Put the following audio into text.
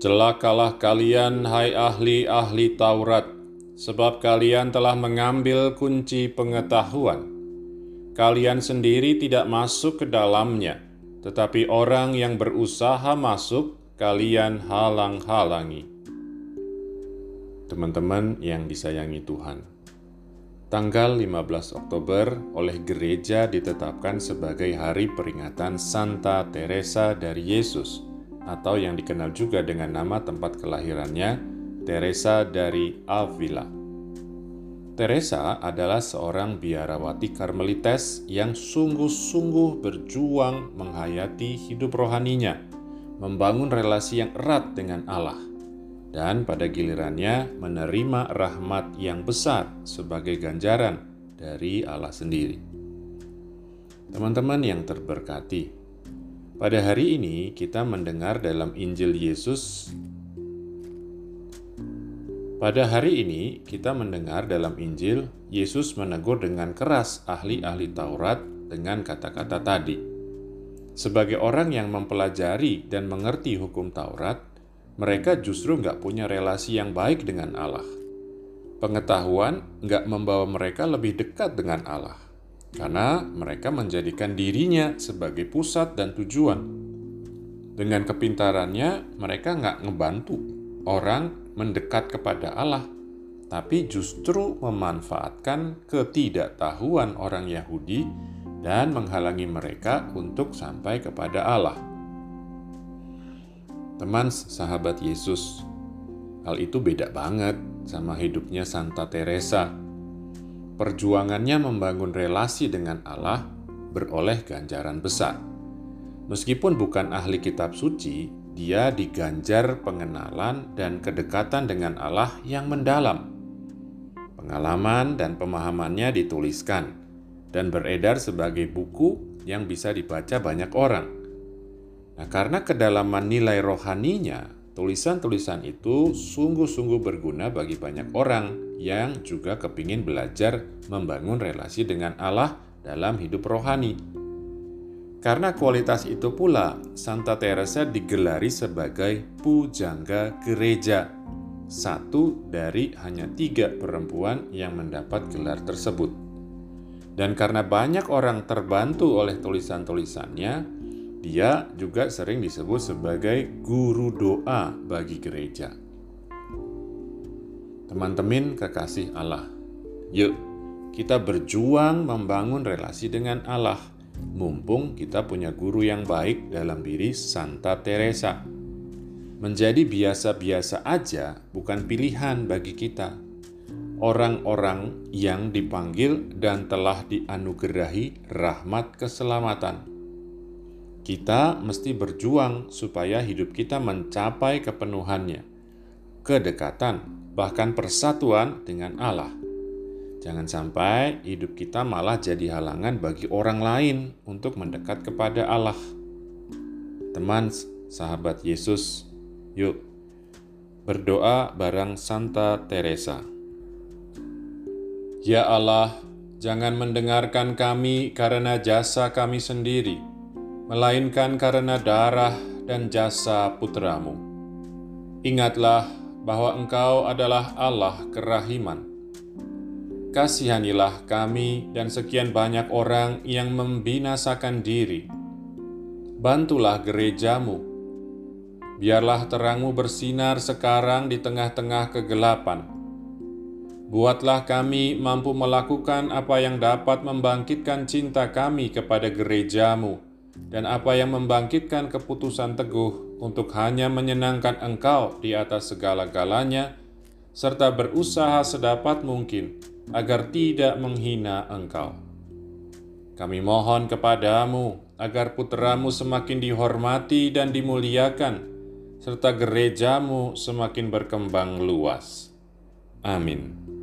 Celakalah kalian, hai ahli-ahli Taurat, sebab kalian telah mengambil kunci pengetahuan. Kalian sendiri tidak masuk ke dalamnya, tetapi orang yang berusaha masuk, kalian halang-halangi. Teman-teman yang disayangi Tuhan, tanggal 15 Oktober oleh gereja ditetapkan sebagai hari peringatan Santa Teresa dari Yesus atau yang dikenal juga dengan nama tempat kelahirannya, Teresa dari Avila. Teresa adalah seorang biarawati Karmelites yang sungguh-sungguh berjuang menghayati hidup rohaninya, membangun relasi yang erat dengan Allah, dan pada gilirannya menerima rahmat yang besar sebagai ganjaran dari Allah sendiri. Teman-teman yang terberkati, pada hari ini kita mendengar dalam Injil Yesus pada hari ini kita mendengar dalam Injil Yesus menegur dengan keras ahli-ahli Taurat dengan kata-kata tadi. Sebagai orang yang mempelajari dan mengerti hukum Taurat, mereka justru nggak punya relasi yang baik dengan Allah. Pengetahuan nggak membawa mereka lebih dekat dengan Allah karena mereka menjadikan dirinya sebagai pusat dan tujuan. Dengan kepintarannya, mereka nggak ngebantu orang mendekat kepada Allah, tapi justru memanfaatkan ketidaktahuan orang Yahudi dan menghalangi mereka untuk sampai kepada Allah. Teman sahabat Yesus, hal itu beda banget sama hidupnya Santa Teresa perjuangannya membangun relasi dengan Allah beroleh ganjaran besar. Meskipun bukan ahli kitab suci, dia diganjar pengenalan dan kedekatan dengan Allah yang mendalam. Pengalaman dan pemahamannya dituliskan dan beredar sebagai buku yang bisa dibaca banyak orang. Nah, karena kedalaman nilai rohaninya, tulisan-tulisan itu sungguh-sungguh berguna bagi banyak orang yang juga kepingin belajar membangun relasi dengan Allah dalam hidup rohani. Karena kualitas itu pula, Santa Teresa digelari sebagai pujangga gereja, satu dari hanya tiga perempuan yang mendapat gelar tersebut. Dan karena banyak orang terbantu oleh tulisan-tulisannya, dia juga sering disebut sebagai guru doa bagi gereja. Teman-teman kekasih Allah, yuk kita berjuang membangun relasi dengan Allah. Mumpung kita punya guru yang baik dalam diri Santa Teresa. Menjadi biasa-biasa aja bukan pilihan bagi kita. Orang-orang yang dipanggil dan telah dianugerahi rahmat keselamatan. Kita mesti berjuang supaya hidup kita mencapai kepenuhannya, kedekatan, bahkan persatuan dengan Allah. Jangan sampai hidup kita malah jadi halangan bagi orang lain untuk mendekat kepada Allah. Teman, sahabat Yesus, yuk berdoa bareng Santa Teresa. Ya Allah, jangan mendengarkan kami karena jasa kami sendiri, melainkan karena darah dan jasa putramu. Ingatlah bahwa Engkau adalah Allah kerahiman. Kasihanilah kami dan sekian banyak orang yang membinasakan diri. Bantulah gerejamu. Biarlah terangmu bersinar sekarang di tengah-tengah kegelapan. Buatlah kami mampu melakukan apa yang dapat membangkitkan cinta kami kepada gerejamu dan apa yang membangkitkan keputusan teguh untuk hanya menyenangkan Engkau di atas segala-galanya, serta berusaha sedapat mungkin agar tidak menghina Engkau. Kami mohon kepadamu agar putramu semakin dihormati dan dimuliakan, serta gerejamu semakin berkembang luas. Amin.